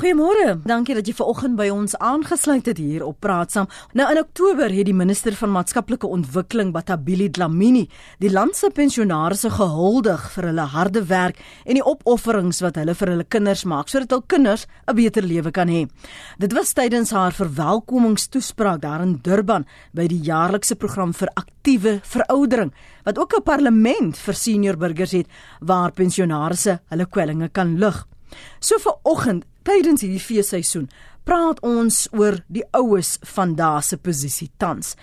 Goeiemôre. Dankie dat jy ver oggend by ons aangesluit het hier op Praat Saam. Nou in Oktober het die minister van maatskaplike ontwikkeling, Batabile Dlamini, die land se pensionaarse gehuldig vir hulle harde werk en die opofferings wat hulle vir hulle kinders maak sodat hul kinders 'n beter lewe kan hê. Dit was tydens haar verwelkomingstoespraak daar in Durban by die jaarlikse program vir aktiewe veroudering wat ook 'n parlement vir senior burgers het waar pensionaarse hulle kwellinge kan lig. So vir oggend tydens hierdie feesseisoen praat ons oor die oues van daardie se posisie tans.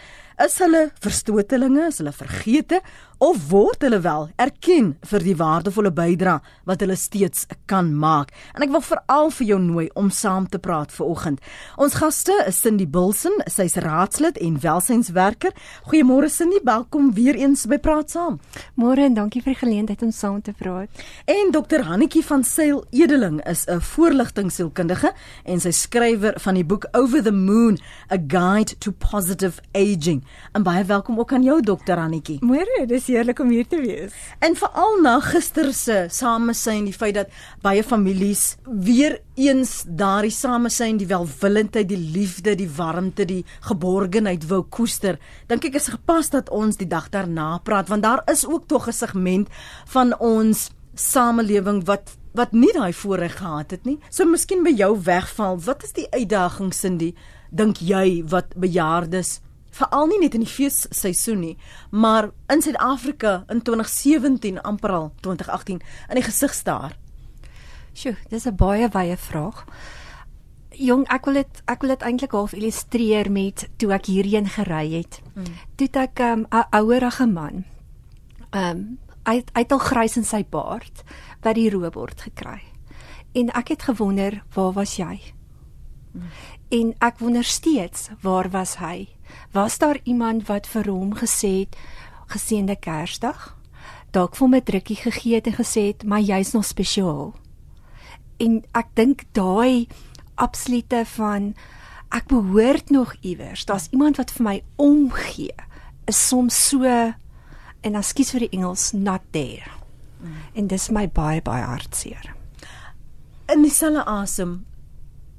Is hulle verstotelinge, is hulle vergete of word hulle wel erken vir die waardevolle bydrae wat hulle steeds kan maak? En ek wil veral vir jou nooi om saam te praat vir oggend. Ons gaste is Cindy Bilson, sy's raadslid en welsynswerker. Goeiemôre Cindy, welkom weer eens by Praat Saam. Môre en dankie vir die geleentheid om saam te praat. En Dr. Hannetjie van Sail Edeling is 'n voorligtingsielkundige en sy skrywer van die boek Over the Moon: A Guide to Positive Aging. En baie welkom ook aan jou Dr. Hannetjie. Môre, dis heerlik om hier te wees. En veral na gister se samesyn, die feit dat baie families weer eens daardie samesyn, die welwillendheid, die liefde, die warmte, die geborgenheid wou koester. Dink ek is gepas dat ons die dag daarna praat want daar is ook tog 'n segment van ons samelewing wat wat nie daai voorreg gehad het nie. So miskien by jou wegval. Wat is die uitdagings in die dink jy wat bejaardes veral nie net in die feesseisoen nie, maar in Suid-Afrika in 2017 amper al 2018 in die gesig staar. Sjoe, dis 'n baie wye vraag. Jong, ek wil dit ek wil dit eintlik half illustreer met toe ek hierheen gery het. Hmm. Toe ek 'n um, ouerige man. Ehm um, hy hy het al grys in sy baard wat die roebord gekry. En ek het gewonder, waar was jy? Hmm. En ek wonder steeds, waar was hy? Was daar iemand wat vir hom gesê het geseënde Kersdag? Dalk vir my drukkie gegee het en gesê het, "Maar jy's nog spesiaal." En ek dink daai absolute van ek behoort nog iewers. Daar's iemand wat vir my omgee. Is soms so en dan skiet vir die Engels not there. Mm. En dis my baie baie hartseer. In dieselfde asem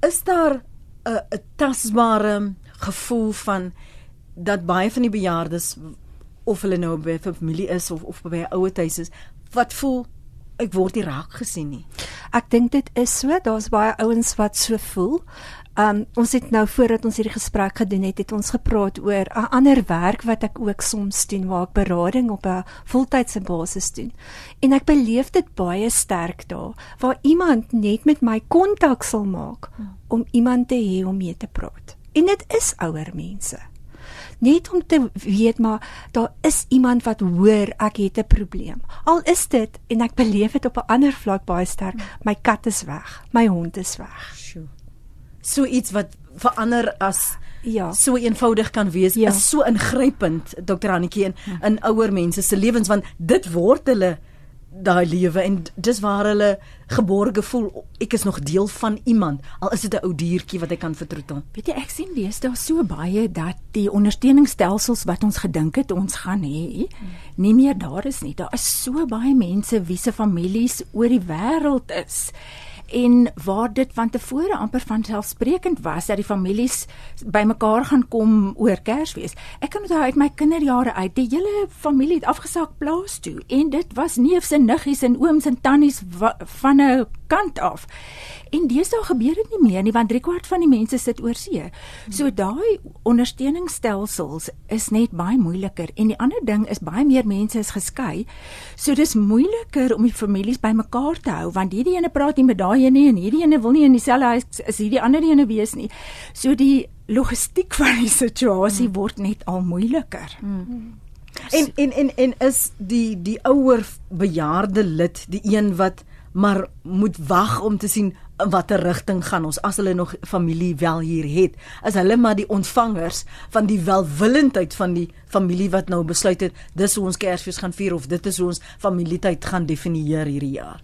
is daar 'n 'n tasbare gevoel van dat baie van die bejaardes of hulle nou by familie is of of by 'n ouer huis is wat voel ek word nie raak gesien nie. Ek dink dit is so, daar's baie ouens wat so voel. Um ons het nou voordat ons hierdie gesprek gedoen het, het ons gepraat oor 'n ander werk wat ek ook soms doen waar ek berading op 'n voltydse basis doen. En ek beleef dit baie sterk daar waar iemand net met my kontak sal maak om iemand te hê om mee te praat. En dit is ouer mense. Net om te weet maar daar is iemand wat hoor ek het 'n probleem. Al is dit en ek beleef dit op 'n ander vlak baie sterk. My kat is weg, my hond is weg. So iets wat verander as ja, so eenvoudig kan wees, ja. is so ingrypend Dr. Annetjie in, ja. in ouer mense se lewens want dit word hulle daai lewe en dis waar hulle geborge voel ek is nog deel van iemand al is dit 'n ou diertjie wat ek kan vertroetel. Weet jy ek sien lees daar so baie dat die ondersteuningsstelsels wat ons gedink het ons gaan hê nie meer daar is nie. Daar is so baie mense wie se families oor die wêreld is en waar dit van tevore amper van selfsprekend was dat die families bymekaar gaan kom oor Kersfees. Ek kan onthou uit my kinderjare uit, die hele familie het afgesak plaas toe en dit was neefs en niggies en ooms en tannies van 'n kant af. En deesdae gebeur dit nie meer nie want 3 kwart van die mense sit oor see. So daai ondersteuningsstelsels is net baie moeiliker en die ander ding is baie meer mense is geskei. So dis moeiliker om die families bymekaar te hou want hierdie ene praat nie met daai ene en hierdie ene wil nie in dieselfde huis is hierdie ander ene wees nie. So die logistiek van die situasie hmm. word net al moeiliker. Hmm. En en en en is die die ouer bejaarde lid die een wat maar moet wag om te sien watter rigting gaan ons as hulle nog familie wel hier het? As hulle maar die ontvangers van die welwillendheid van die familie wat nou besluit het dis hoe ons Kersfees gaan vier of dit is hoe ons familietyd gaan definieer hierdie jaar?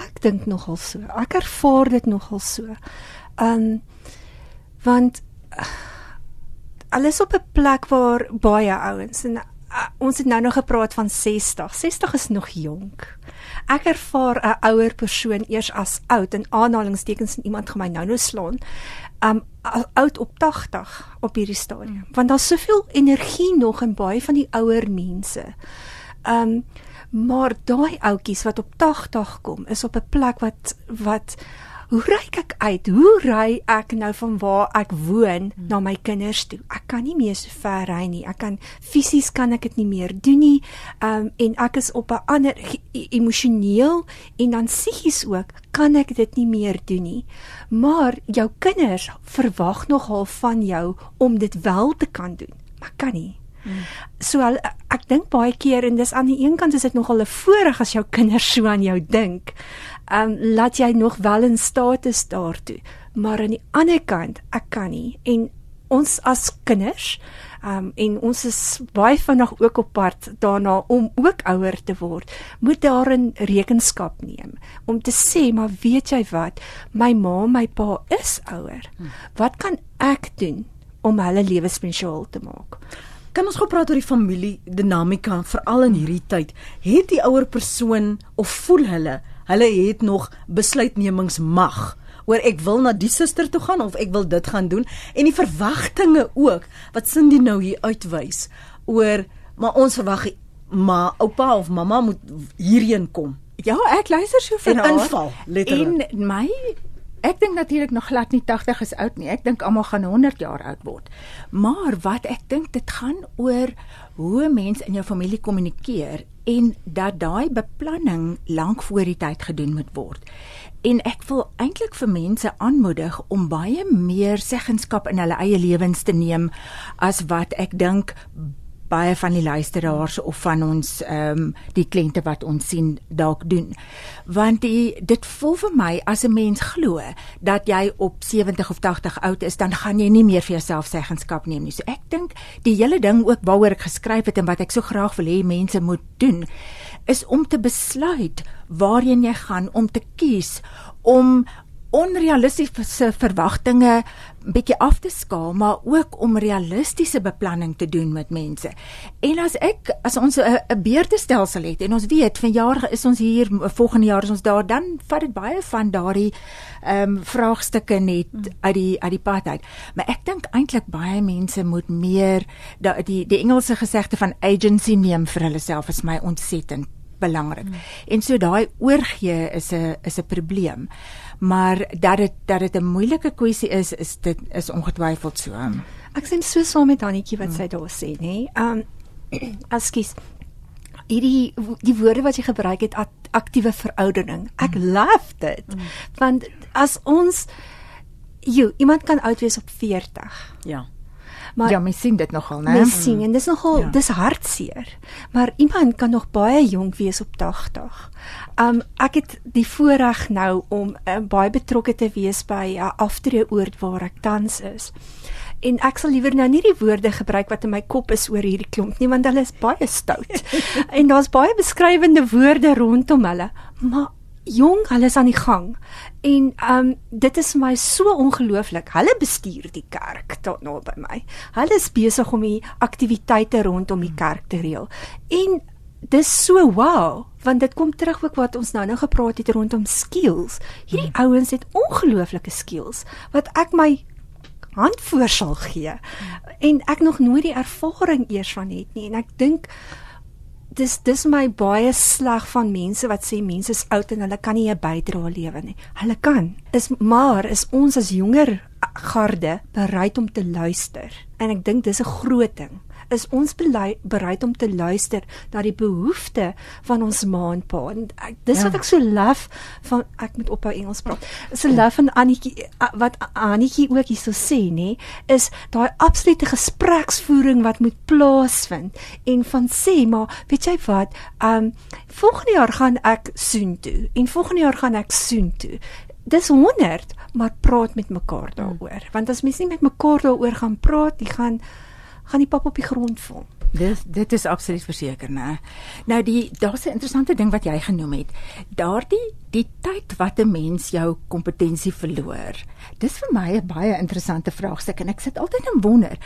Ek dink nogal so. Ek ervaar dit nogal so. Um want alles op 'n plek waar baie ouens en uh, ons het nou nog gepraat van 60. 60 is nog jonk. Ek ervaar 'n ouer persoon eers as oud in aanhalingstekens en iemand gaan my nou nou slaan. Um oud op 80 op hierdie stadium. Want daar's soveel energie nog in baie van die ouer mense. Um maar daai ouetjies wat op 80 kom is op 'n plek wat wat hoe ry ek uit? Hoe ry ek nou van waar ek woon hmm. na my kinders toe? Ek kan nie meer so ver ry nie. Ek kan fisies kan ek dit nie meer doen nie. Um en ek is op 'n ander emosioneel en dan psigies ook kan ek dit nie meer doen nie. Maar jou kinders verwag nogal van jou om dit wel te kan doen. Maar kan nie. Hmm. So ek dink baie keer en dis aan die een kant is dit nogal 'n voorreg as jou kinders so aan jou dink um laat jy nog wel in staat is daartoe. Maar aan die ander kant, ek kan nie en ons as kinders um en ons is baie vinnig ook op pad daarna om ook ouer te word. Moet daarin rekenskap neem om te sê, maar weet jy wat, my ma, my pa is ouer. Wat kan ek doen om hulle lewe spesiaal te maak? Kan ons gou praat oor die familie dinamika veral in hierdie tyd? Het die ouer persoon of voel hulle hulle het nog besluitnemingsmag oor ek wil na die suster toe gaan of ek wil dit gaan doen en die verwagtinge ook wat Cindy nou hier uitwys oor maar ons verwag maar oupa of mamma moet hierheen kom. Ja, ek luister so vir haar. Inval, letterlik. En my ek dink natuurlik nog glad nie 80 is oud nie. Ek dink almal gaan 100 jaar oud word. Maar wat ek dink dit gaan oor hoe mense in jou familie kommunikeer en dat daai beplanning lank voor die tyd gedoen moet word. En ek wil eintlik vir mense aanmoedig om baie meer seggenskap in hulle eie lewens te neem as wat ek dink baie van die luisteraars of van ons ehm um, die kliënte wat ons sien dalk doen. Want die dit voel vir my as 'n mens glo dat jy op 70 of 80 oud is, dan gaan jy nie meer vir jouself seggenskap neem nie. So ek dink die hele ding ook waaroor ek geskryf het en wat ek so graag wil hê mense moet doen is om te besluit waarheen jy gaan om te kies om onrealistiese verwagtinge bietjie af te skaal, maar ook om realistiese beplanning te doen met mense. En as ek as ons 'n beurtestelsel het en ons weet vanjaar is ons hier, volgende jaar is ons daar, dan vat dit baie van daardie ehm um, vraagstukke net hmm. uit die uit die pad uit. Maar ek dink eintlik baie mense moet meer die die, die Engelse gesegde van agency neem vir hulle self is my ontsettend belangrik. Hmm. En so daai oorgee is 'n is 'n probleem. Maar dat dit dat dit 'n moeilike kwessie is, is dit is ongetwyfeld so. Ek sien so saam met Annetjie wat sy daar sê, nê. Um Askies hierdie die woorde wat jy gebruik het aktiewe veroudering. Ek mm. love dit. Mm. Want as ons jy iemand kan oud wees op 40. Ja. Maar ja, mens sien dit nogal, né? Mens sien en dis nogal ja. dis hartseer. Maar iemand kan nog baie jonk wees op 80. Um ek het die voorreg nou om uh, baie betrokke te wees by 'n uh, aftreeoord waar ek tans is. En ek sal liewer nou nie die woorde gebruik wat in my kop is oor hierdie klomp nie want hulle is baie stout. en daar's baie beskrywende woorde rondom hulle, maar jong, hulle is aan die gang. En ehm um, dit is vir my so ongelooflik. Hulle bestuur die kerk tot nou by my. Hulle is besig om die aktiwiteite rondom die kerk te reël. En dis so wow, want dit kom terug ook wat ons nou nou gepraat het rondom skills. Hierdie hmm. ouens het ongelooflike skills wat ek my hand voor sal gee. Hmm. En ek nog nooit die ervaring eers van het nie en ek dink dis dis my baie sleg van mense wat sê mense is oud en hulle kan nie 'n bydrae lewer nie. Hulle kan. Is maar is ons as jonger garde bereid om te luister. En ek dink dis 'n groot ding is ons bereid om te luister na die behoeftes van ons ma en pa. En ek, dis ja. wat ek so lief van ek moet ophou Engels praat. So lief van Annetjie wat Annetjie ook hierso sê nê, is daai absolute gespreksvoering wat moet plaasvind en van sê maar weet jy wat, um volgende jaar gaan ek soen toe en volgende jaar gaan ek soen toe. Dis 100, maar praat met mekaar daaroor. Want as mens nie met mekaar daaroor gaan praat, jy gaan gaan die pap op die grond val. Dit dit is absoluut verseker, né? Nou die daar's 'n interessante ding wat jy genoem het. Daardie die tyd wat 'n mens jou kompetensie verloor. Dis vir my 'n baie interessante vraagstuk en ek sit altyd en wonder.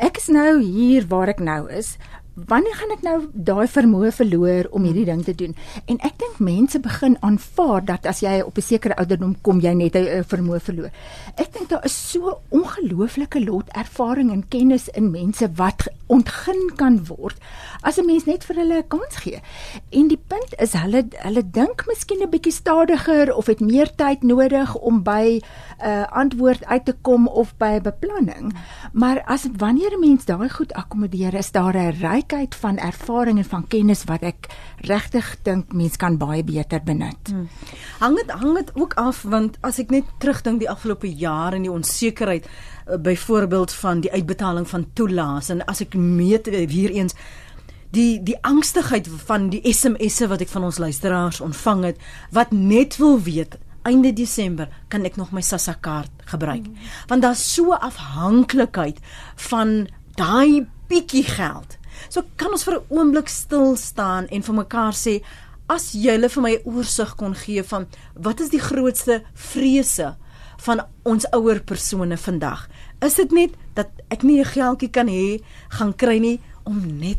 Ek is nou hier waar ek nou is, wanneer gaan ek nou daai vermoë verloor om hierdie ding te doen? En ek dink mense begin aanvaar dat as jy op 'n sekere ouderdom kom, jy net 'n vermoë verloor. Ek dink daar is so ongelooflike lot ervaring en kennis in mense wat ontgin kan word as 'n mens net vir hulle 'n kans gee. En die punt is hulle hulle dink miskien 'n bietjie stadiger of het meer tyd nodig om by 'n uh, antwoord uit te kom of by beplanning. Maar as wanneer 'n mens daai goed akkommodeer, is daar 'n rykheid van ervaring en van kennis wat ek regtig dink mens kan baie beter benut. Hmm. Hang dit hang dit ook af want as ek net terugdink die afgelope jaar en die onsekerheid uh, byvoorbeeld van die uitbetaling van toelaas en as ek meet weer eens die die angstigheid van die SMS'e wat ek van ons luisteraars ontvang het wat net wil weet einde Desember kan ek nog my SASSA kaart gebruik mm. want daar's so afhanklikheid van daai bietjie geld So kan ons vir 'n oomblik stil staan en vir mekaar sê as julle vir my oorsig kon gee van wat is die grootste vrese van ons ouer persone vandag? Is dit net dat ek nie 'n geldjie kan hê gaan kry nie om net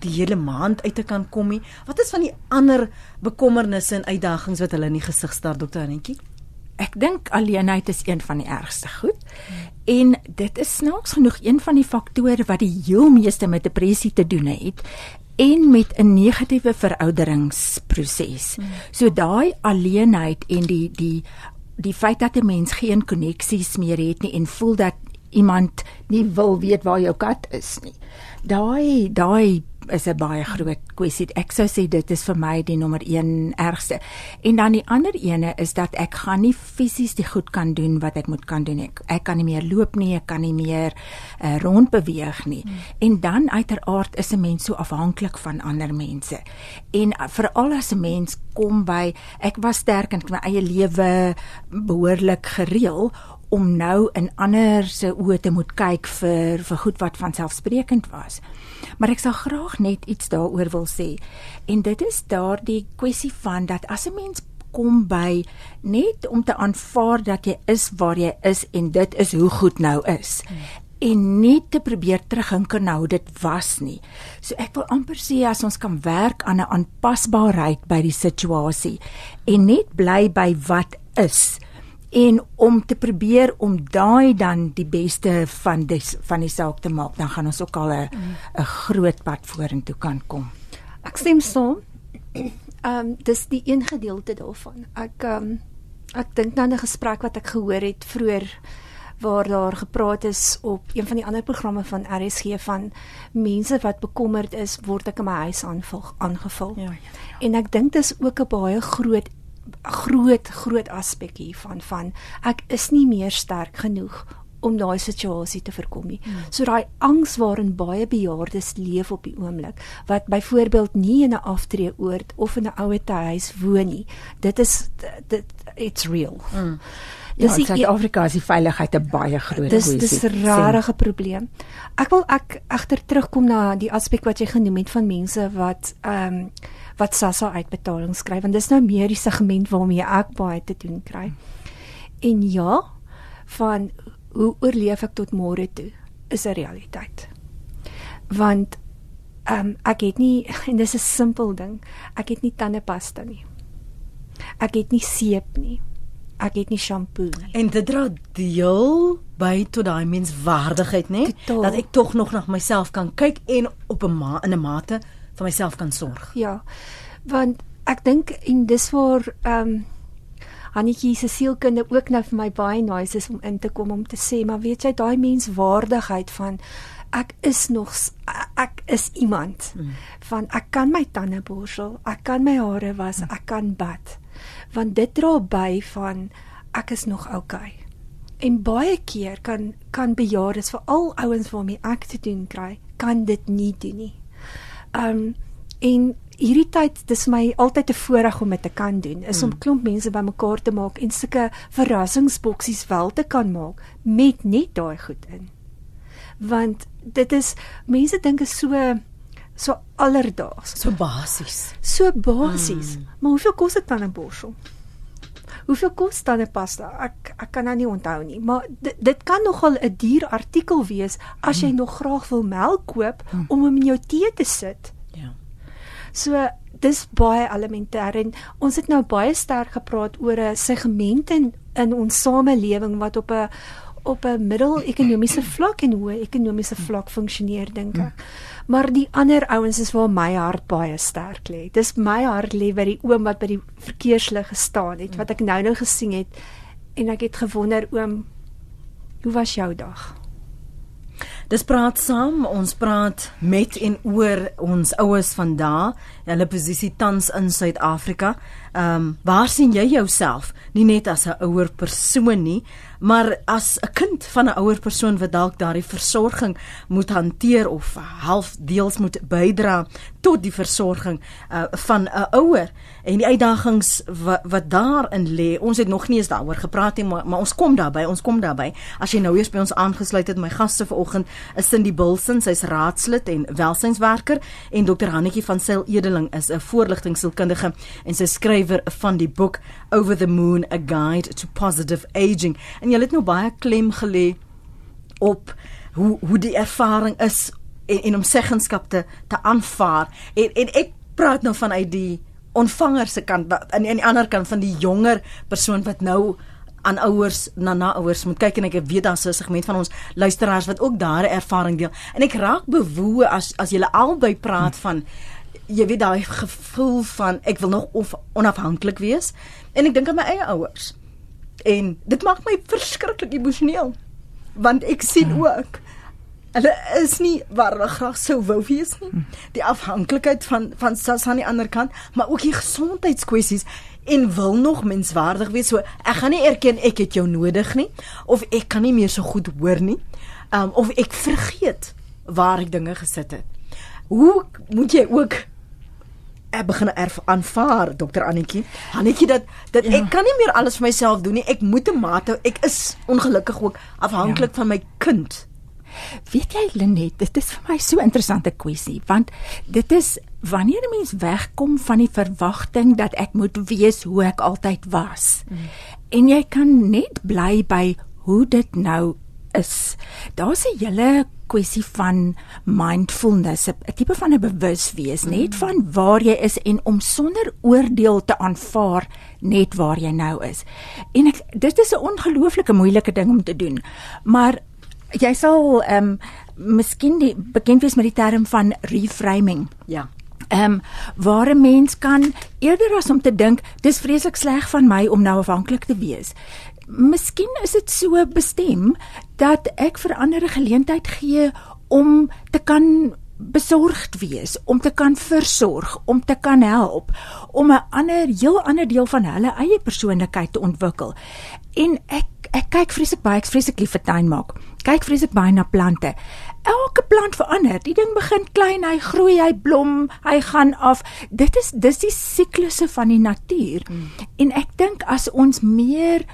die hele maand uit te kan kom nie? Wat is van die ander bekommernisse en uitdagings wat hulle in die gesig staar, dokter Anetjie? Ek dink alleenheid is een van die ergste goed. En dit is snaaks genoeg een van die faktore wat die heel meeste met depressie te doen het en met 'n negatiewe verouderingsproses. So daai alleenheid en die die die feit dat 'n mens geen koneksies meer het nie en voel dat iemand nie wil weet waar jou kat is nie. Daai daai is 'n baie groot kwessie. Ek sou sê dit is vir my die nommer 1 ergste. En dan die ander ene is dat ek gaan nie fisies die goed kan doen wat ek moet kan doen ek. Ek kan nie meer loop nie, ek kan nie meer uh, rond beweeg nie. Hmm. En dan uiteraard is 'n mens so afhanklik van ander mense. En uh, veral as 'n mens kom by ek was sterk en my eie lewe behoorlik gereël om nou in ander se oë te moet kyk vir vir goed wat van selfsprekend was. Maar ek sal graag net iets daaroor wil sê. En dit is daardie kwessie van dat as 'n mens kom by net om te aanvaar dat jy is waar jy is en dit is hoe goed nou is. Hmm en nie te probeer terughinker na hoe dit was nie. So ek wil amper sê as ons kan werk aan 'n aanpasbaarheid by die situasie en net bly by wat is en om te probeer om daai dan die beste van die van die saak te maak dan gaan ons ook al 'n 'n groot pad vorentoe kan kom. Ek stem saam. Ehm um, dis die een gedeelte daarvan. Ek ehm um, ek dink nou aan 'n gesprek wat ek gehoor het vroeër waar daar gepraat is op een van die ander programme van RSG van mense wat bekommerd is word ek in my huis aanval aangevul. Ja, ja, ja. En ek dink dis ook 'n baie groot groot groot aspek hiervan van ek is nie meer sterk genoeg om daai situasie te voorkom nie. Hmm. So daai angs waarin baie bejaardes leef op die oomblik wat byvoorbeeld nie in 'n aftreeoord of in 'n ouer huis woon nie. Dit is dit it's real. Hmm. Dis ja, in Suid-Afrika is die veiligheid 'n baie groot kwessie. Dis dis 'n rarige probleem. Ek wil ek egter terugkom na die aspek wat jy genoem het van mense wat ehm um, wat SASSA uitbetalings skryf want dis nou meer die segment waarmee ek baie te doen kry. En ja, van hoe oorleef ek tot môre toe is 'n realiteit. Want ehm um, ek het nie en dis 'n simpel ding. Ek het nie tandepasta nie. Ek het nie seep nie. Ek het nie shampoo nie. En dit dra deel by tot daai menswaardigheid, né? Dat ek tog nog na myself kan kyk en op 'n ma in 'n mate vir myself kan sorg. Ja. Want ek dink en dis waar ehm um, Hannetjie se sielkunde ook nou vir my baie nice is om in te kom om te sê, maar weet jy daai menswaardigheid van ek is nog ek is iemand hmm. van ek kan my tande borsel, ek kan my hare was, hmm. ek kan bad. Want dit dra by van ek is nog. Okay. En baie keer kan kan bejaardes veral ouens waarmee ek te doen kry, kan dit nie doen nie. Um en hierdie tyd dis my altyd 'n voorreg om dit te kan doen is om hmm. klomp mense bymekaar te maak en sulke verrassingsboksies wel te kan maak met net daai goed in. want dit is mense dink is so so alledaags, So basies. so basies. Mm. Maar hoeveel kos dit dan 'n borsel? Hoeveel kos dan 'n pasta? Ek ek kan nou nie onthou nie, maar dit dit kan nogal 'n duur artikel wees as jy mm. nog graag wil melk koop mm. om hom in jou tee te sit. Ja. So dis baie elementêr en ons het nou baie sterk gepraat oor 'n segment in in ons samelewing wat op 'n op 'n middel-ekonomiese vlak en hoë ekonomiese vlak funksioneer dink ek. Maar die ander ouens is waar my hart baie sterk lê. Dis my hart lê by die oom wat by die verkeerslig gestaan het wat ek nou-nou gesien het en ek het gewonder oom hoe was jou dag? Dis praat saam, ons praat met en oor ons oues vandag, hulle posisie tans in Suid-Afrika. Ehm um, waar sien jy jouself? Nie net as 'n ouer persoon nie, maar as 'n kind van 'n ouer persoon wat dalk daardie versorging moet hanteer of half deels moet bydra tot die versorging uh, van 'n ouer en die uitdagings wat, wat daarin lê. Ons het nog nie eens daaroor gepraat nie, maar, maar ons kom daarby, ons kom daarby. As jy nou eers by ons aangesluit het, my gaste vanoggend is Cindy Bilson, sy's raadslid en welsynswerker en Dr. Hannetjie van Sail Edeling is 'n voorligtingsielkundige en sy skrywer van die boek Over the Moon: A Guide to Positive Aging. En jy het nou baie klem gelê op hoe hoe die ervaring is en en om seggenskap te te aanvaar. En en ek praat nou vanuit die ontvanger se kant aan aan die ander kant van die jonger persoon wat nou aan ouers na na ouers moet kyk en ek weet daar's 'n segment van ons luisteraars wat ook daardie ervaring deel. En ek raak bewoe as as julle albei praat van jy weet daai gevoel van ek wil nog of onafhanklik wees en ek dink aan my eie ouers. En dit maak my verskriklik emosioneel want ek sien hmm. ook hulle is nie waar hulle graag sou wou wees nie. Hmm. Die afhanklikheid van van Sas aan die ander kant, maar ook die gesondheidskwessies en wil nog menswaardig wees. So ek gaan nie erken ek het jou nodig nie of ek kan nie meer so goed hoor nie. Um of ek vergeet waar ek dinge gesit het. Hoe moet jy ook ek begin erf aanvaar dokter Annetjie. Annetjie dat dat ja. ek kan nie meer alles vir myself doen nie. Ek moet 'n mate ek is ongelukkig ook afhanklik ja. van my kind. Weet jy Lenet, dit is vir my so 'n interessante kwessie want dit is wanneer 'n mens wegkom van die verwagting dat ek moet wees hoe ek altyd was. Mm. En jy kan net bly by hoe dit nou is. Daar's 'n hele kwessie van mindfulness, 'n tipe van 'n bewuswees, mm. net van waar jy is en om sonder oordeel te aanvaar net waar jy nou is. En ek dit is 'n ongelooflike moeilike ding om te doen. Maar jy sal ehm um, miskien bekend wees met die term van reframing. Ja. Ehm um, waar 'n mens kan eerder as om te dink dis vreeslik sleg van my om nou afhanklik te wees. Miskien is dit so bestem dat ek vir ander 'n geleentheid gee om te kan besorgd wees, om te kan versorg, om te kan help, om 'n ander heel ander deel van hulle eie persoonlikheid te ontwikkel. En ek ek kyk vreeslik baie, ek vreeslik lief vir tuin maak. Kyk vreeslik baie na plante elke plant verander. Die ding begin klein, hy groei, hy blom, hy gaan af. Dit is dis die siklusse van die natuur. Mm. En ek dink as ons meer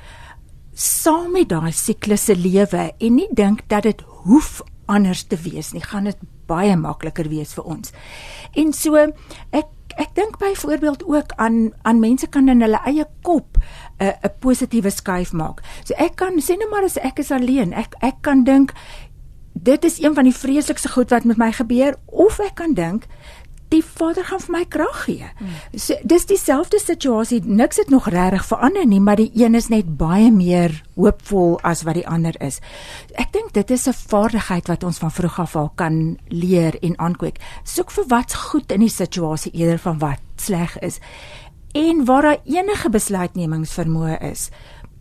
saam met daai siklusse lewe en nie dink dat dit hoef anders te wees nie, gaan dit baie makliker wees vir ons. En so ek ek dink byvoorbeeld ook aan aan mense kan in hulle eie kop 'n 'n positiewe skuif maak. So ek kan sê net maar as ek is alleen, ek ek kan dink dit is een van die vreeslikste goed wat met my gebeur of ek kan dink die Vader gaan vir my krag gee. Hmm. So dis dieselfde situasie, niks het nog regtig verander nie, maar die een is net baie meer hoopvol as wat die ander is. Ek dink dit is 'n vaardigheid wat ons van vroeg af al kan leer en aankweek. Soek vir wat's goed in die situasie eerder van wat sleg is. En waar daar enige besluitnemingsvermoë is,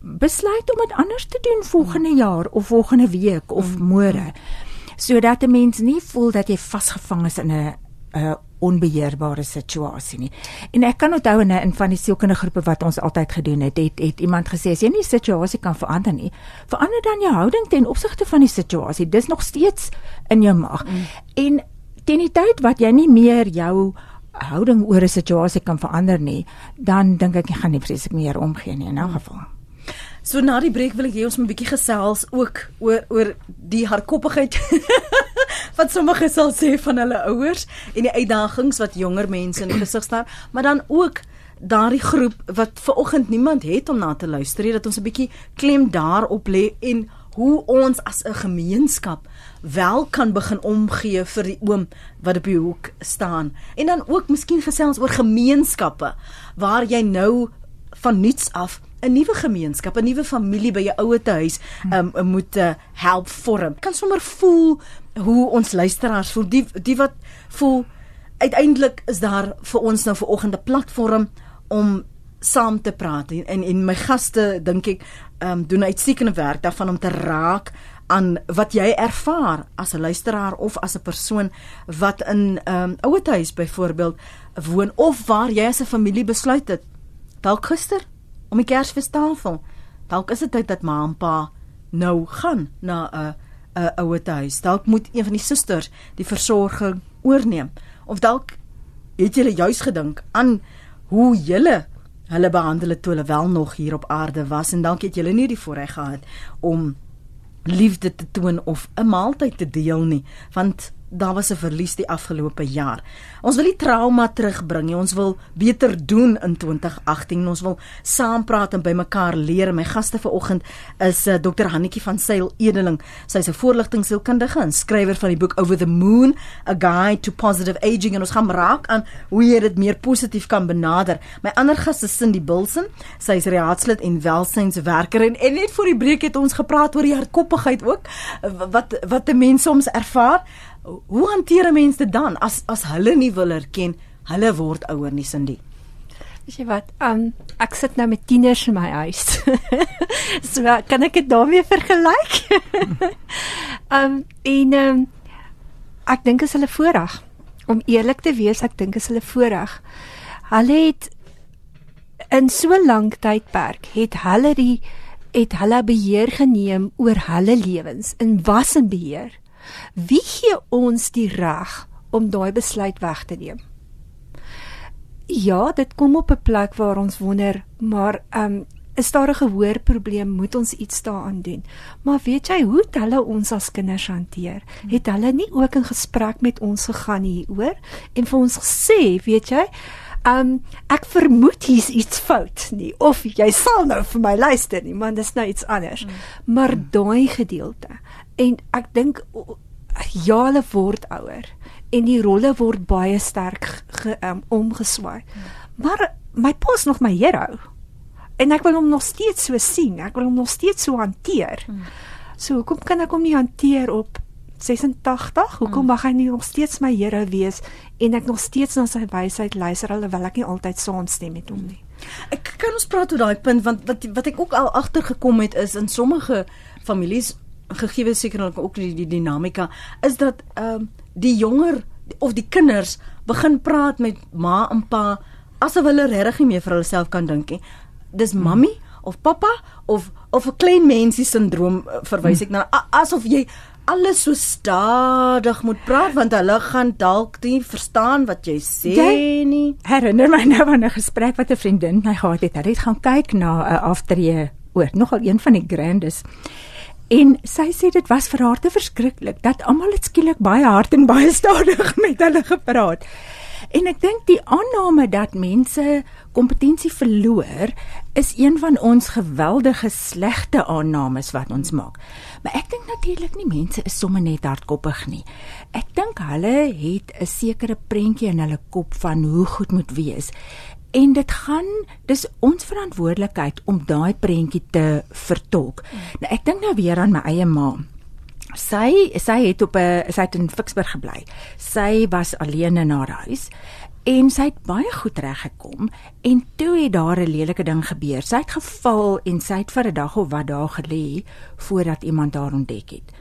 besluit om dit anders te doen volgende hmm. jaar of volgende week of hmm. môre sodat 'n mens nie voel dat jy vasgevang is in 'n 'n onbeheerbare situasie nie. En ek kan onthou in 'n van die sielkundige groepe wat ons altyd gedoen het, het het iemand gesê as jy nie die situasie kan verander nie, verander dan jou houding ten opsigte van die situasie. Dis nog steeds in jou mag. Mm. En teen die tyd wat jy nie meer jou houding oor 'n situasie kan verander nie, dan dink ek jy gaan nie presies meer omgee nie in 'n mm. geval. So na die breek wil ek hê ons moet 'n bietjie gesels ook oor oor die hardkoppigheid wat sommige sal sê van hulle ouers en die uitdagings wat jonger mense in die gesig staar, maar dan ook daardie groep wat ver oggend niemand het om na te luister nie dat ons 'n bietjie klem daarop lê en hoe ons as 'n gemeenskap wel kan begin omgee vir die oom wat op die hoek staan en dan ook miskien gesels oor gemeenskappe waar jy nou van niets af 'n nuwe gemeenskap, 'n nuwe familie by jou ouete huis um, moet uh, help vorm. Kan sommer voel hoe ons luisteraars voel, die die wat voel uiteindelik is daar vir ons nou vir oggend 'n platform om saam te praat en en, en my gaste dink ek um, doen uitstekende werk daarvan om te raak aan wat jy ervaar as 'n luisteraar of as 'n persoon wat in 'n um, ouete huis byvoorbeeld woon of waar jy as 'n familie besluit het dalk gister om die Kersfeestafel. Dalk is dit tyd dat ma en pa nou gaan na 'n 'n ouete huis. Dalk moet een van die susters die versorging oorneem. Of dalk het julle juis gedink aan hoe julle hulle behandel het toe hulle wel nog hier op aarde was en dalk het julle nie die voorreg gehad om liefde te toon of 'n maaltyd te deel nie, want daar was 'n verlies die afgelope jaar. Ons wil die trauma terugbring. Ons wil beter doen in 2018. Ons wil saam praat en by mekaar leer. My gaste vanoggend is uh, eh, Dr. Hannetjie van Sail Edeling. Sy is 'n voorligtingsielkundige en skrywer van die boek Over the Moon: A Guide to Positive Aging en ons gaan raak aan hoe jy dit meer positief kan benader. My ander gas is Cindy Bilson. Sy is raadslid en welsynswerker en, en net voor die breek het ons gepraat oor die hardkoppigheid ook wat wat 'n mens soms ervaar hoe hanteer 'n mens dit dan as as hulle nie wil erken hulle word ouer nie Cindy? Weet jy wat? Um ek sit nou met tieners in my huis. so kan ek dit daarmee vergelyk? um en um ek dink is hulle voorreg om eerlik te wees, ek dink is hulle voorreg. Hulle het in so lank tydperk het hulle die het hulle beheer geneem oor hulle lewens in was en beheer. Wie gee ons die reg om daai besluit weg te neem? Ja, dit kom op 'n plek waar ons wonder, maar ehm um, is daar 'n gehoorprobleem? Moet ons iets daaraan doen? Maar weet jy hoe hulle ons as kinders hanteer? Het hulle nie ook in gesprek met ons gegaan hieroor en vir ons gesê, weet jy, Um ek vermoed hier's iets fout nie of jy sal nou vir my luister nie, man, dis nou iets anders. Mm. Maar daai gedeelte en ek dink ja hulle word ouer en die rolle word baie sterk ge, um, omgeswaai. Maar my pa is nog my hero. En ek wil hom nog steeds so sien. Ek wil hom nog steeds so hanteer. So hoekom kan ek hom nie hanteer op 86? Hoekom mag hy nie nog steeds my hero wees en ek nog steeds na sy wysheid luister alhoewel ek nie altyd saamstem met hom nie? Ek kan ons praat oor daai punt want wat wat ek ook al agtergekom het is in sommige families gegee sekerlik ook die, die dinamika is dat ehm uh, die jonger of die kinders begin praat met ma en pa asof hulle regtig nie meer vir hulle self kan dink nie. Dis hmm. mammy of pappa of of 'n klein mensie sindroom eh, verwys ek na asof jy alles so stadig moet praat want hulle gaan dalk nie verstaan wat jy sê jy nie. Herinner my nou aan 'n gesprek wat 'n vriendin my gehad het. Hulle het gaan kyk na 'n aftree oor nogal een van die grandes. En sy sê dit was vir haar te verskriklik dat almal dit skielik baie hard en baie stadig met hulle gepraat. En ek dink die aanname dat mense kompetensie verloor is een van ons geweldige slegte aannames wat ons maak. Maar ek dink natuurlik nie mense is sommer net hardkoppig nie. Ek dink hulle het 'n sekere prentjie in hulle kop van hoe goed moet wees en dit gaan dis ons verantwoordelikheid om daai prentjie te vertolk. Nou ek dink nou weer aan my eie ma. Sy sy het op 'n sy het in Ficksburg gebly. Sy was alleen in haar huis en sy het baie goed reg gekom en toe het daar 'n lelike ding gebeur. Sy het geval en sy het vir 'n dag of wat daar gelê voordat iemand haar ontdek het.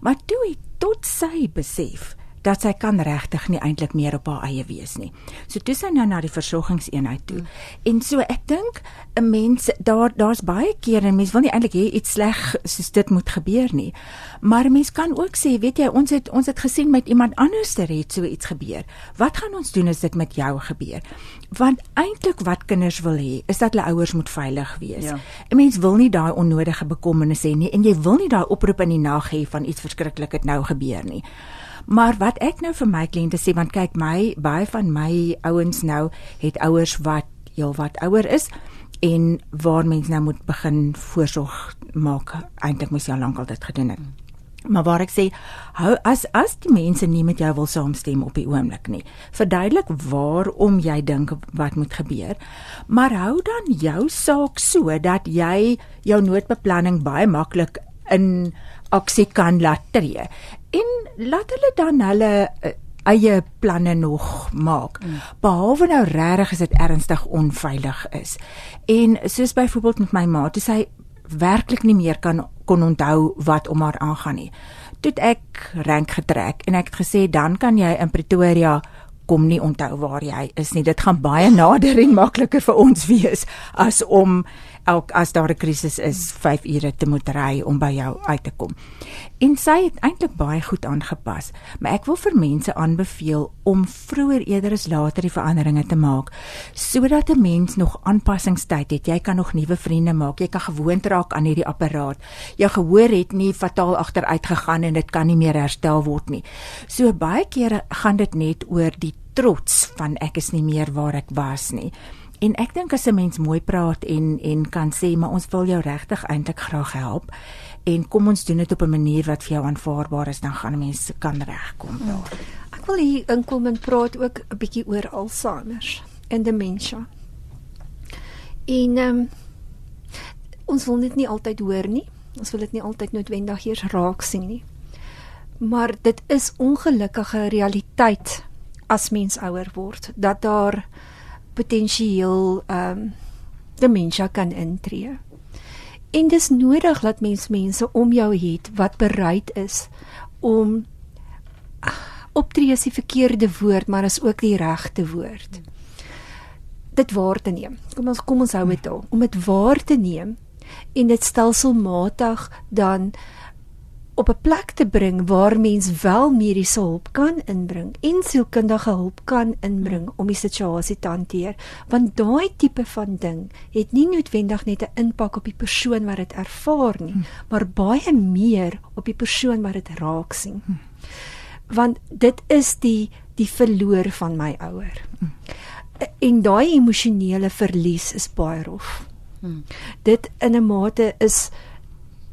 Maar toe het tot sy besef dat sy kan regtig nie eintlik meer op haar eie wees nie. So toe sy nou na die versorgingseenheid toe. Mm. En so ek dink 'n mens daar daar's baie kere en mens wil nie eintlik hê iets sleg soos dit moet gebeur nie. Maar mens kan ook sê, weet jy, ons het ons het gesien met iemand anders ter het so iets gebeur. Wat gaan ons doen as dit met jou gebeur? Want eintlik wat kinders wil hê, is dat hulle ouers moet veilig wees. Ja. 'n Mens wil nie daai onnodige bekommernisse hê nie en jy wil nie daai oproep in die nag hê van iets verskriklik het nou gebeur nie. Maar wat ek nou vir my kliënte sê want kyk my baie van my ouens nou het ouers wat heel wat ouer is en waar mens nou moet begin voorsorg maak eintlik moes jy al lank al dit gedoen het. Maar waar ek sê hou as as die mense nie met jou wil saamstem op die oomblik nie. Verduidelik waarom jy dink wat moet gebeur. Maar hou dan jou saak so dat jy jou noodbeplanning baie maklik in aksie kan laat tree en laat hulle dan hulle uh, eie planne nog maak. Mm. Behalwe nou regtig as dit ernstig onveilig is. En soos byvoorbeeld met my ma, toe sy werklik nie meer kan kon onthou wat om haar aangaan nie. Toe ek rank getrek en ek het gesê dan kan jy in Pretoria kom nie onthou waar jy is nie. Dit gaan baie nader en makliker vir ons wees as om elk as daar 'n krisis is 5 ure te moet ry om by jou uit te kom. En sy het eintlik baie goed aangepas, maar ek wil vir mense aanbeveel om vroeër eerder as later die veranderinge te maak sodat 'n mens nog aanpassingstyd het. Jy kan nog nuwe vriende maak, jy kan gewoond raak aan hierdie apparaat. Jou gehoor het nie fataal agteruit gegaan en dit kan nie meer herstel word nie. So baie kere gaan dit net oor die trots van ek is nie meer waar ek was nie. En ek dink as 'n mens mooi praat en en kan sê maar ons wil jou regtig eintlik graag help en kom ons doen dit op 'n manier wat vir jou aanvaarbaar is dan gaan mense kan regkom daar. Ek wil hier inkom en praat ook 'n bietjie oor Alzheimer en demensie. En ehm um, ons wil dit nie altyd hoor nie. Ons wil dit nie altyd noodwendig eers raak sien nie. Maar dit is ongelukkige realiteit as mens ouer word dat daar potensieel ehm um, demensie kan intree. En dis nodig dat mens mense om jou het wat bereid is om optree as die verkeerde woord, maar as ook die regte woord. Dit waar te neem. Kom ons kom ons hou dit daar. Om dit waar te neem en dit stelselmatig dan op 'n plek te bring waar mens wel mediese hulp kan inbring en sielkundige hulp kan inbring om die situasie te hanteer. Want daai tipe van ding het nie noodwendig net 'n impak op die persoon wat dit ervaar nie maar baie meer op die persoon wat dit raak sien. Want dit is die die verloor van my ouer en daai emosionele verlies is baie rof. Dit in 'n mate is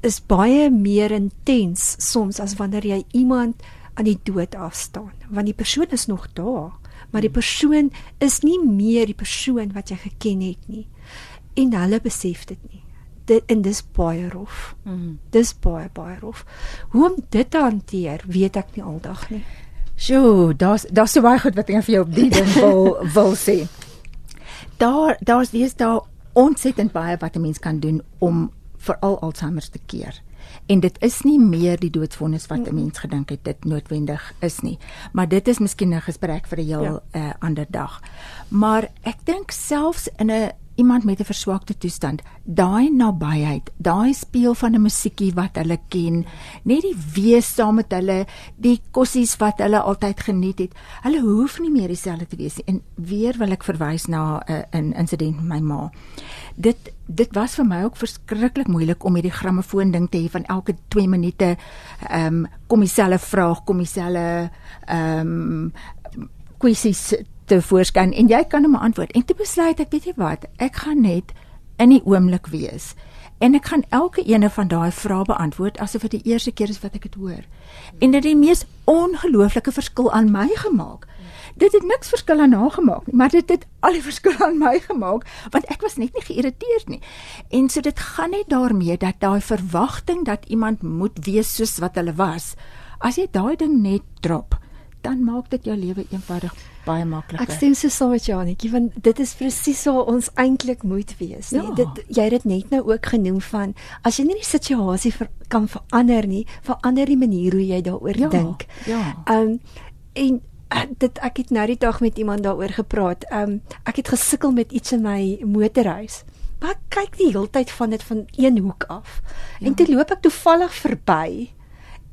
is baie meer intens soms as wanneer jy iemand aan die dood afstaan. Want die persoon is nog daar maar die persoon is nie meer die persoon wat jy geken het nie. En hulle besef dit nie. Dit en dis baie rof. Mm. dis baie baie rof. Hoe om dit te hanteer weet ek nie aldag nie. Sjoe daar's daar's so baie goed wat ek vir jou op die ding wil wil sê. Daar daar's dis daar ontsettend baie wat 'n mens kan doen om veral Alzheimer te keer. En dit is nie meer die doodsvonnis wat 'n mens gedink het dit noodwendig is nie. Maar dit is miskien 'n gesprek vir 'n heel ja. uh, ander dag. Maar ek dink selfs in 'n iemand met 'n verswakte toestand, daai nabyheid, daai speel van 'n musiekie wat hulle ken, net die wees saam met hulle, die kossies wat hulle altyd geniet het. Hulle hoef nie meer dieselfde te wees nie. En weer wil ek verwys na 'n uh, insident met my ma. Dit dit was vir my ook verskriklik moeilik om hierdie grammofoon ding te hê van elke 2 minute ehm um, kom dieselfde vraag, kom dieselfde ehm um, kwessies te voorskyn en jy kan hom antwoord. En toe besluit ek, weet jy wat, ek gaan net in die oomblik wees. En ek gaan elke ene van daai vrae beantwoord asof dit die eerste keer is wat ek dit hoor. En dit het die mees ongelooflike verskil aan my gemaak. Dit het niks verskil aan haar gemaak nie, maar dit het al die verskil aan my gemaak want ek was net nie geïrriteerd nie. En so dit gaan net daarmee dat daai verwagting dat iemand moet wees soos wat hulle was, as jy daai ding net drop, dan maak dit jou lewe eenvoudig baie makliker. Ek stem so saam met Janetjie want dit is presies waar ons eintlik moet wees, nee. Ja. Dit jy het dit net nou ook genoem van as jy nie die situasie ver, kan verander nie, verander die manier hoe jy daaroor ja. dink. Ja. Um En uh, dit ek het nou die dag met iemand daaroor gepraat. Um ek het gesukkel met iets in my motorhuis. Maar ek kyk die hele tyd van dit van een hoek af. Ja. En toe loop ek toevallig verby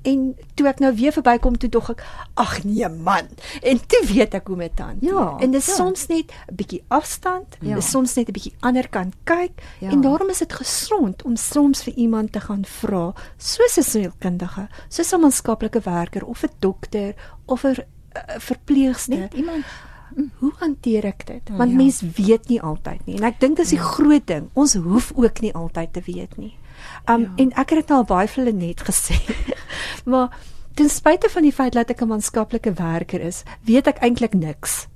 en toe ek nou weer verbykom toe dog ek ag nee man. En toe weet ek hoe dit aan Ja, en dit is ja. soms net 'n bietjie afstand Ja. dis soms net 'n bietjie ander kant kyk. Ja. en daarom is dit gesond om soms vir iemand te gaan vra soos 'n sielkundige soos 'n maatskaplike werker of 'n dokter of 'n uh, verpleegster. Net iemand hoe hanteer ek dit? Want Ja. mens weet nie altyd nie. En ek dink dis die groot ding. Ons hoef ook nie altyd te weet nie um Ja. en ek het dit nou al baie vir hulle net gesê maar ten spyte van die feit dat ek 'n maatskaplike werker is weet ek eintlik niks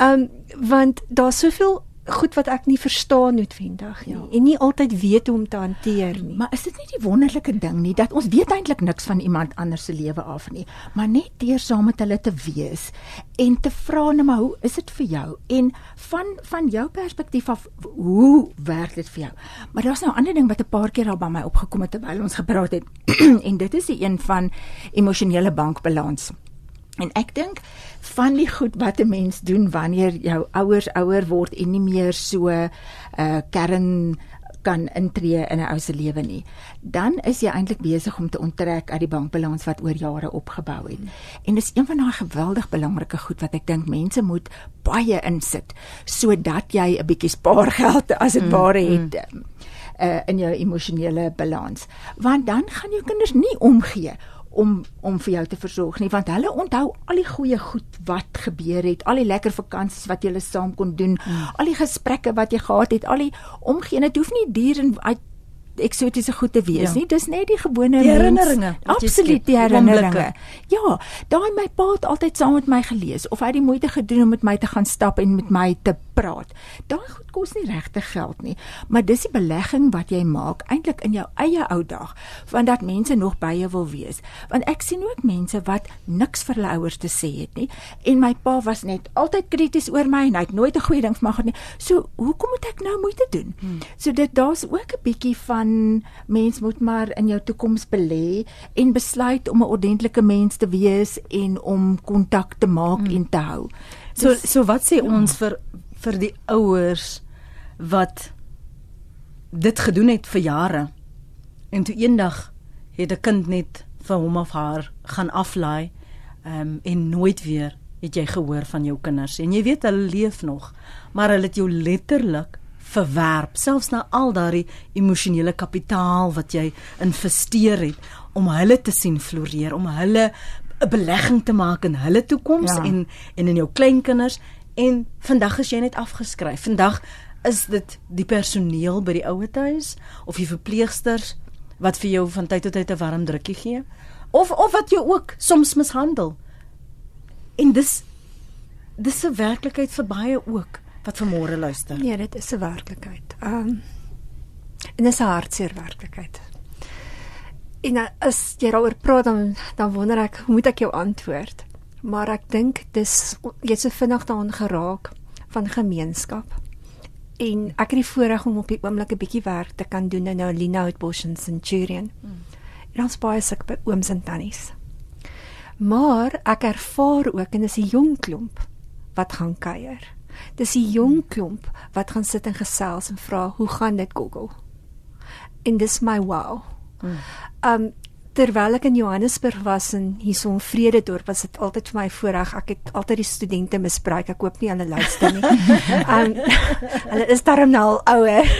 um want daar's soveel goed wat ek nie verstaan noodwendig nie Ja. en nie altyd weet hoe om te hanteer nie Maar is dit nie die wonderlike ding nie dat ons weet eintlik niks van iemand anders se lewe af nie, maar net deur saam met hulle te wees en te vra net maar hoe is dit vir jou en van van jou perspektief af hoe werk dit vir jou? Maar daar's nou 'n ander ding wat 'n paar keer al by my opgekom het terwyl ons gepraat het en dit is die een van emosionele bankbalans. En ek dink van die goed wat 'n mens doen wanneer jou ouers ouer word en nie meer so 'n uh, kern kan intree in 'n ou se lewe nie, dan is jy eintlik besig om te onttrek uit die bankbalans wat oor jare opgebou het. En dis een van daai geweldig belangrike goed wat ek dink mense moet baie insit sodat jy 'n bietjie spaargeld as dit ware het. Mm, uh, in jou emosionele balans. Want dan gaan jou kinders nie omgee om om vir jou te versorg nie want hulle onthou al die goeie goed wat gebeur het, al die lekker vakansies wat julle saam kon doen, mm. al die gesprekke wat jy gehad het, al die omgee. Dit hoef nie duur en uit eksotiese goed te wees Ja. nie. Dis net die gewone Die herinneringe jy Absoluut die herinneringe. Ja, daai my pa het altyd saam met my gelees of hy het die moeite gedoen om met my te gaan stap en met my te praat. Daai goed kos nie regtig geld nie, maar dis die belegging wat jy maak eintlik in jou eie ou dag, want dat mense nog by jou wil wees. Want ek sien ook mense wat niks vir hulle ouers te sê het nie en my pa was net altyd krities oor my en hy het nooit 'n goeie ding vir my gehad nie. So, hoekom moet ek nou moeite doen? Hmm. So dit daar's ook 'n bietjie van mens moet maar in jou toekoms belê en besluit om 'n ordentlike mens te wees en om kontak te maak hmm. en te hou. So so wat sê ons vir vir die ouers wat dit gedoen het vir jare. En toe eendag het 'n kind net vir hom of haar gaan aflaai um, en nooit weer het jy gehoor van jou kinders. En jy weet hulle leef nog maar hulle het jou letterlik verwerp selfs na al daardie emosionele kapitaal wat jy investeer het om hulle te sien floreer om hulle 'n belegging te maak in hulle toekoms Ja. en en in jou kleinkinders en vandag is jy net afgeskryf. Vandag is dit die personeel by die ouer huis of die verpleegsters wat vir jou van tyd tot tyd 'n warm drukkie gee of of wat jou ook soms mishandel. En dis dis 'n werklikheid vir baie ook wat vanmôre luister. Nee, dit is 'n werklikheid. Ehm um, en dis 'n hartseer werklikheid. En uh, as jy daaroor praat dan dan wonder ek, moet ek jou antwoord? Maar ek dink dis jy het so vinnig daaraan geraak van gemeenskap. En ek het die voorreg om op die oomblik 'n bietjie werk te kan doen in nou Linout Bosch en Centurion. Hmm. En ons baie sulke by ooms en tannies. Maar ek ervaar ook en dis 'n jong klomp wat gaan kuier. Dis 'n jong klomp wat gaan sit en gesels en vra, "Hoe gaan dit, Google?" En dis my wow. Um terwyl ek in Johannesburg was en hierso in Vrededorp was dit altyd vir my voorreg. Ek het altyd die studente misbruik. Ek hoop nie hulle luister nie. um hulle is darm nou al ouer.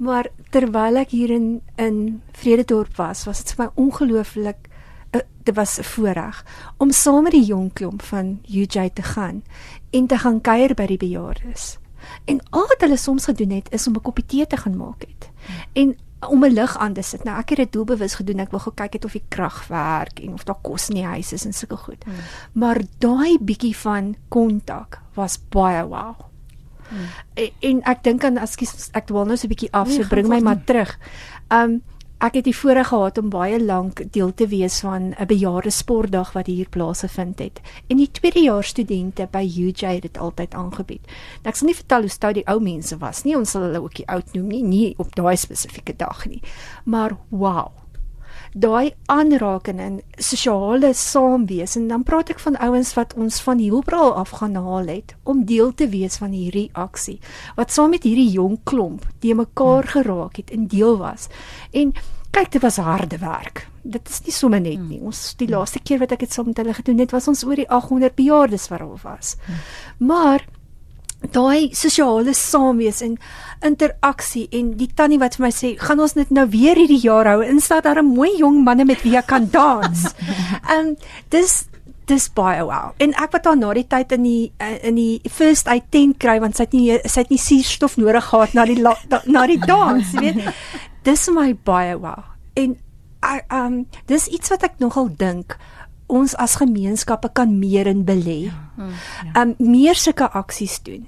Maar terwyl ek hier in in Vrededorp was, was dit vir my ongelooflik uh, dit was 'n voorreg om saam met die jong klomp van UJ te gaan en te gaan kuier by die bejaardes. En al wat hulle soms gedoen het is om 'n koppie tee te gaan maak het. En om 'n lig aan te sit. Nou ek het dit doelbewus gedoen. Ek wou gekyk het of die krag werk en of daar kos in die huis is en sulke goed. Hmm. Maar daai bietjie van kontak was baie wow. Hmm. En, en ek dink aan ekskuus ek dwaal nou so 'n bietjie af, Nee, so bring my maar terug. Um ek het die voorreg gehad om baie lank deel te wees van 'n bejaarde sportdag wat hier plaasgevind het. En die tweedejaars studente by UJ het dit altyd aangebied. Nou ek sal nie vertel hoe stout die ou mense was nie. Ons sal hulle ook die oud noem nie, nie op daai spesifieke dag nie. Maar wow. Daai aanraking en sosiale saamwees en dan praat ek van ouens wat ons van Hielbral af gaan haal het om deel te wees van hierdie aksie wat saam met hierdie jong klomp die mekaar geraak het en deel was. En kyk dit was harde werk. Dit is nie sommer net nie. Ons die laaste keer wat ek dit saam met hulle gedoen het, was ons oor die 800 bejaardes wat daar was. Maar daai sosiale saamwees en interaksie en die tannie wat vir my sê gaan ons net nou weer hierdie jaar hou instaan daar 'n mooi jong manne met wie ek kan dans. Ehm um, dis dis baie wow. En ek wat haar na die tyd in die in die first aid tent kry want sy het nie sy het nie suurstof nodig gehad na die na die dans, jy weet. Dis my baie wow. En ehm um, dis iets wat ek nogal dink ons as gemeenskappe kan meer in belê. Ja, hmm, ja. Um meer sulke aksies doen.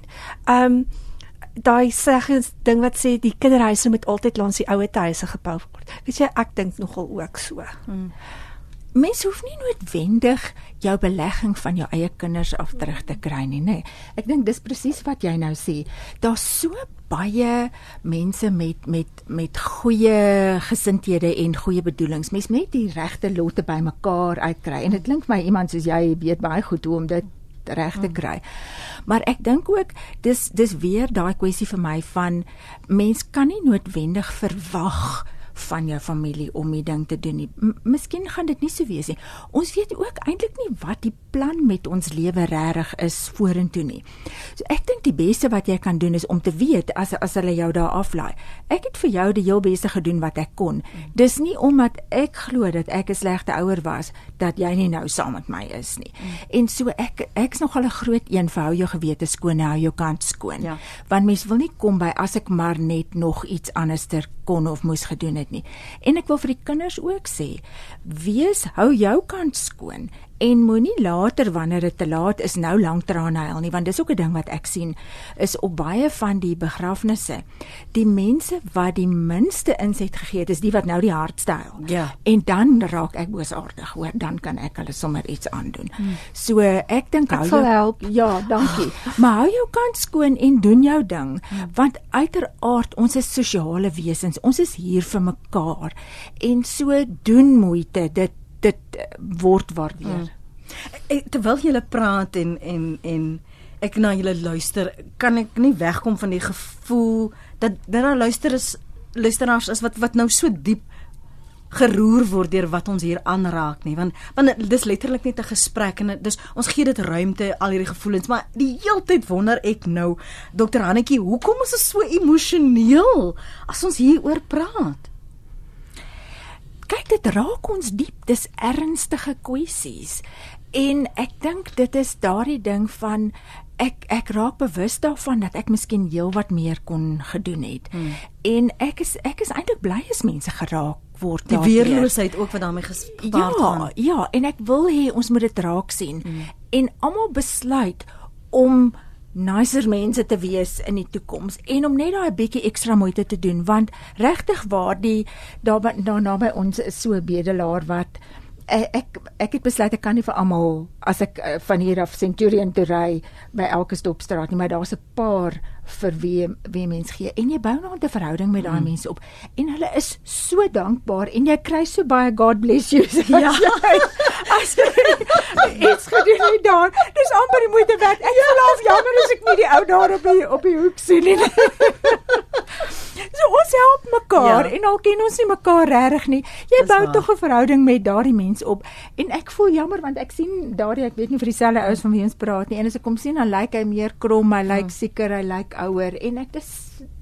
Um daai seggens ding wat sê die kinderhuise moet altyd langs die ouete huise gebou word. Weet jy, ek dink nogal ook so. Hmm. Mens hoef nie noodwendig jou belegging van jou eie kinders af terug te kry nie, nê. Nee. Ek dink dis presies wat jy nou sê. Daar's so baie mense met met met goeie gesindhede en goeie bedoelings. Mens met die regte lotte bymekaar uitkry. En dit klink vir my iemand soos jy weet baie goed hoe om dit reg te kry. Maar ek dink ook dis dis weer daai kwessie vir my van mens kan nie noodwendig verwag van jou familie om die ding te doen nie. M Miskien gaan dit nie so wees nie. Ons weet ook eintlik nie wat die plan met ons lewe regtig is vorentoe nie. So ek dink die beste wat jy kan doen is om te weet as as hulle jou daar aflaai. Ek het vir jou die heel beste gedoen wat ek kon. Dis nie omdat ek glo dat ek 'n slegte ouer was dat jy nie nou saam met my is nie. En so ek ek's nogal 'n groot een vir hou jou gewete skoon, hou jou kant skoon. Ja. Want mens wil nie kom by as ek maar net nog iets anderster kon of moes gedoen het nie. En ek wil vir die kinders ook sê, wees hou jou kant skoon en moenie later wanneer dit te laat is nou lank trane huil nie want dis ook 'n ding wat ek sien is op baie van die begrafnisse die mense wat die minste inset gegee het is die wat nou die hardste huil ja. en dan raak ek boosaardig hoor dan kan ek hulle sommer iets aandoen hmm. so ek dink hou jou help ja dankie maar hou jou kant skoon en doen jou ding hmm. want uiteraard ons is sosiale wesens ons is hier vir mekaar en so doen moeite dit dit eh, word waardeer. Mm. Terwyl jy praat en en en ek na julle luister, kan ek nie wegkom van die gevoel dat dat daar luister is luisteraars is wat wat nou so diep geroer word deur wat ons hier aanraak nie want want dis letterlik net 'n gesprek en dis ons gee dit ruimte al hierdie gevoelens maar die heeltyd wonder ek nou dokter Hannetjie hoekom is ons so emosioneel as ons hier oor praat kyk dit raak ons diep. Dis ernstige kwessies. En ek dink dit is daardie ding van ek ek raak bewus daarvan dat ek miskien heelwat meer kon gedoen het. Hmm. En ek is ek is eintlik bly as mense geraak word daardie weerloosheid ook wat daarmee gepaard ja, gaan. Ja, ja, en ek wil hê ons moet dit raak sien hmm. en almal besluit om nicer mense te wees in die toekoms en om net daai bietjie ekstra moeite te doen want regtig waar die daar daar naby ons is so bedelaar wat ek ek, ek het besluit ek kan nie vir almal as ek uh, van hier af Centurion toe ry by elke stopstraat nie maar daar's 'n paar vir wie wie mens gee. En jy bou nou 'n verhouding met daai mm. mense op. En hulle is so dankbaar en jy kry so baie God bless you ja. as iets gedoen het daar. Dis amper die moeite werd. Ek ja. voel af jammer as ek nie die ou daar op die op die hoek sien nie. So ons help mekaar ja. en al ken ons nie mekaar regtig nie. Jy bou tog 'n verhouding met daardie mense op. En ek voel jammer want ek sien daardie ek weet nie vir dieselfde ouens van wie ons praat nie. En as ek kom sien dan lyk hy meer krom hy lyk hmm. seker hy lyk ouer en ek dis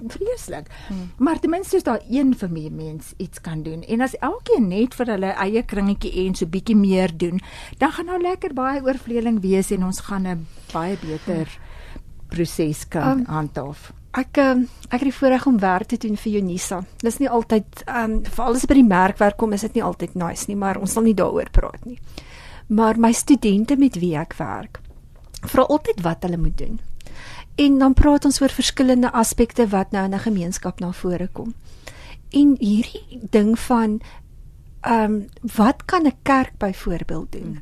vreeslik. Hmm. Maar ten minste is daar een vir my mens iets kan doen. En as elkeen net vir hulle eie kringetjie en so bietjie meer doen, dan gaan nou lekker baie oorvleeling wees en ons gaan 'n baie beter proses kan um, handhaaf. Ek um, ek het die voorreg om werk te doen vir Unisa. Dis nie altyd ehm um, veral as by die merkwerk kom is dit nie altyd nice nie, maar ons sal nie daaroor praat nie. Maar my studente met wie ek werk, vra altyd wat hulle moet doen. En dan praat ons oor verskillende aspekte wat nou in 'n gemeenskap na vore kom. En hierdie ding van ehm um, wat kan 'n kerk byvoorbeeld doen?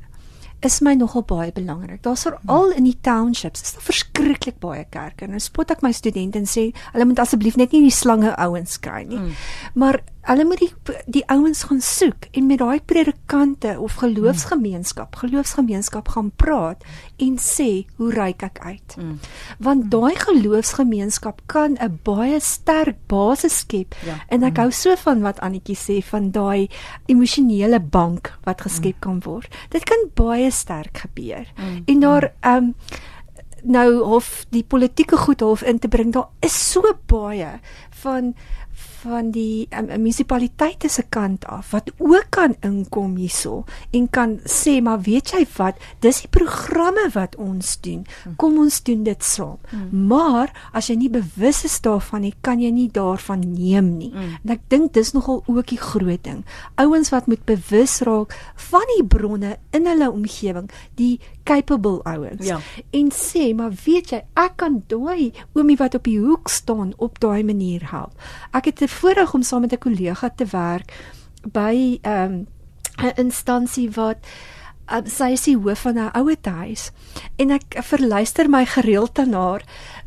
is my nogal baie belangrik. Daar's veral in die townships, is daar verskriklik baie kerke. Nou spot ek my studente en sê, hulle moet asseblief net nie die slange ouens kry nie. Mm. Maar hulle moet die die ouens gaan soek en met daai predikante of geloofsgemeenskap, geloofsgemeenskap gaan praat en sê hoe ryk ek uit. Mm. Want daai geloofsgemeenskap kan 'n baie sterk basis skep. Ja. En ek hou so van wat Annetjie sê van daai emosionele bank wat geskep mm. kan word. Dit kan baie sterk gebeur. Mm. En daar ehm um, nou hof die politieke goed hof in te bring. Daar is so baie van van die um, munisipaliteite se kant af wat ook kan inkom hierso en kan sê maar weet jy wat? Dis die programme wat ons doen. Kom ons doen dit saam. Mm. maar as jy nie bewus is daarvan nie kan jy nie daarvan neem nie. Mm. en ek dink dis nogal ook die groot ding. Ouens wat moet bewus raak van die bronne in hulle omgewing die capable ouens. Ja. en sê maar weet jy ek kan daai oomie wat op die hoek staan op daai manier help. Ek het voorreg om saam met 'n kollega te werk by 'n um, 'n instansie wat um, sy is die hoof van 'n ouer huis en ek verluister my gereeld daarna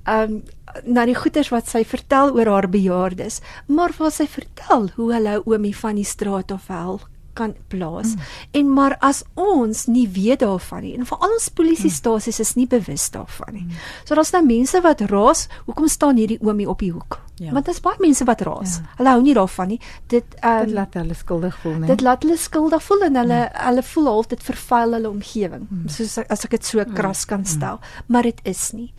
um na die goeters wat sy vertel oor haar bejaardes maar wat sy vertel hoe hulle oomie van die straat af help kan plaas. Mm. En maar as ons nie weet daarvan nie en veral ons polisiestasies is nie bewus daarvan nie. Mm. So daar's nou mense wat raas, hoekom staan hierdie oomie op die hoek? Ja. Want daar's baie mense wat raas. Ja. Hulle hou nie daarvan nie. Dit um, dit laat hulle skuldig voel, nee. Dit laat hulle skuldig voel en hulle ja. hulle voel half dit vervuil hulle omgewing. Mm. Soos as ek dit so mm. kras kan mm. stel, mm. maar dit is nie.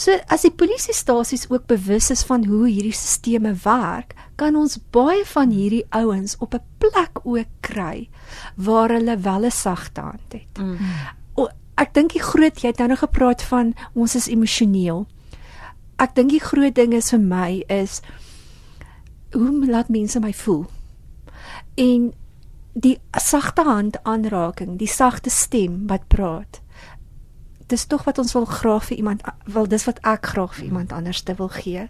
So as die polisiestasies ook bewus is van hoe hierdie stelsels werk, kan ons baie van hierdie ouens op 'n plek ook kry waar hulle wel 'n sagte hand het. Mm. O, ek dink die groot jy het nou nog gepraat van ons is emosioneel. Ek dink die groot ding is vir my is hoe laat mense my voel? En die sagte hand aanraking, die sagte stem wat praat. Dis tog wat ons wil graag vir iemand wil dis wat ek graag vir iemand anders te wil gee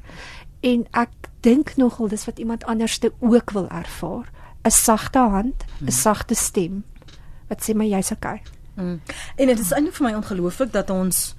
en ek dink nogal dis wat iemand anderste ook wil ervaar 'n sagte hand 'n mm. sagte stem wat sê my jy's okay mm. en dit is eintlik vir my ongelooflik dat ons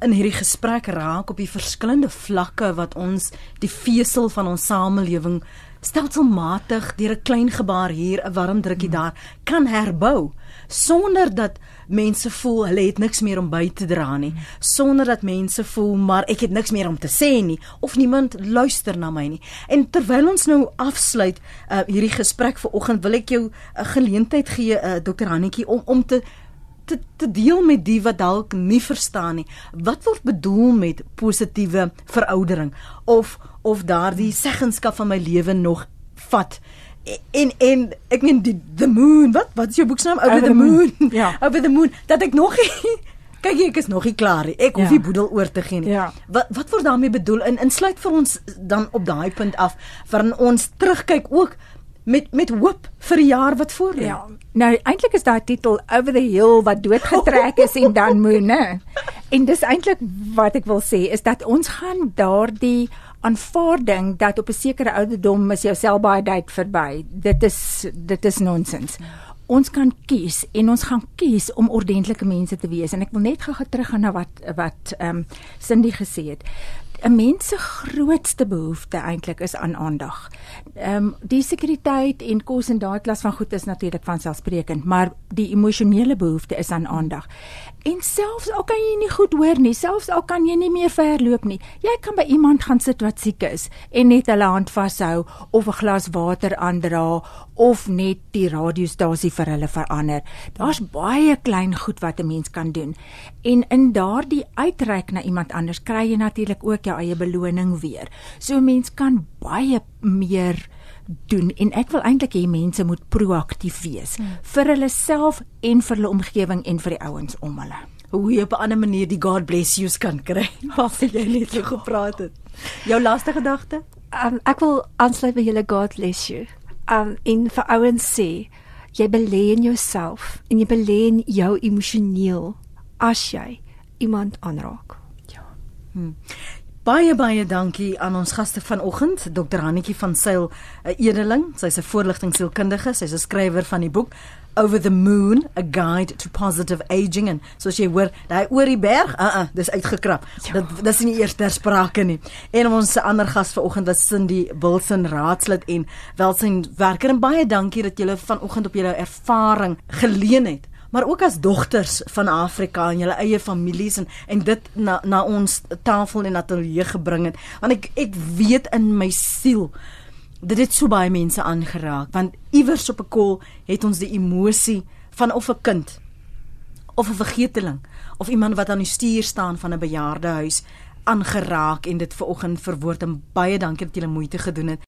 in hierdie gesprek raak op die verskillende vlakke wat ons die vesel van ons samelewing stelselmatig deur 'n klein gebaar hier 'n warm drukkie daar kan herbou sonder dat mense voel hulle het niks meer om by te dra nie sonder dat mense voel maar ek het niks meer om te sê nie of niemand luister na my nie. En terwyl ons nou afsluit uh, hierdie gesprek vir oggend wil ek jou 'n uh, geleentheid gee uh, dokter Hannetjie om om te te te deel met die wat dalk nie verstaan nie. Wat word bedoel met positiewe veroudering? Of of daardie seggenskap van my lewe nog vat? En en ek meen die the moon wat wat is jou boeksnaam? Over, over the moon, moon. ja. Over the moon. Dat ek nog kyk ek is nog nie klaar nie. Ek hoef ja. nie boedel oor te gee nie. Ja. wat wat word daarmee bedoel? In insluit vir ons dan op daai punt af waarin ons terugkyk ook met met hoop vir die jaar wat voor lê. Ja. Nou eintlik is daai titel Over the Hill wat doodgetrek is en dan moon, né? En dis eintlik wat ek wil sê is dat ons gaan daardie aanvaarding dat op 'n sekere ouderdom is jou selbaarheid verby. Dit is dit is nonsens. Ons kan kies en ons gaan kies om ordentlike mense te wees en ek wil net gou terug gaan na wat wat ehm um, Cindy gesê het. 'n mens se grootste behoefte eintlik is aan aandag. Ehm um, die sekuriteit en kos en daai klas van goed is natuurlik van selfsprekend, maar die emosionele behoefte is aan aandag. En selfs al kan jy nie goed hoor nie, selfs al kan jy nie meer verloop nie, jy kan by iemand gaan sit wat siek is en net hulle hand vashou of 'n glas water aandra of net die radiostasie vir hulle verander. Daar's baie klein goed wat 'n mens kan doen. En in daardie uitreik na iemand anders kry jy natuurlik ook jou eie beloning weer. So 'n mens kan baie meer doen en ek wil eintlik hê mense moet proaktief wees hmm. vir hulle self en vir hulle omgewing en vir die ouens om hulle. Hoe jy op 'n ander manier die God bless yous kan kry. Wat jy net so gepraat het. Jou laaste gedagte? Um, ek wil aansluit by julle God bless you. Um in vir ouens sê jy belê in jouself en jy belê in jou emosioneel as jy iemand aanraak. Hmm. Baie baie dankie aan ons gaste vanoggend, Dr. Hannetjie van Sail, 'n edeling. Sy's 'n voorligtingsielkundige, sy's 'n skrywer van die boek Over the Moon: A Guide to Positive Aging en soos jy hoor, daai oor die berg, uh uh, dis uitgekrap. Ja. Dit dis nie eers ter sprake nie. En ons ander gas vanoggend was Cindy Wilson raadslid en welsynwerker en baie dankie dat julle vanoggend op julle ervaring geleen het maar ook as dogters van Afrika en julle eie families en en dit na na ons tafel en ateljee gebring het. Want ek ek weet in my siel dit het so baie mense aangeraak. Want iewers op 'n kol het ons die emosie van of 'n kind of 'n vergeteling of iemand wat aan die stuur staan van 'n bejaardehuis aangeraak en dit ver oggend verwoord. En baie dankie dat julle moeite gedoen het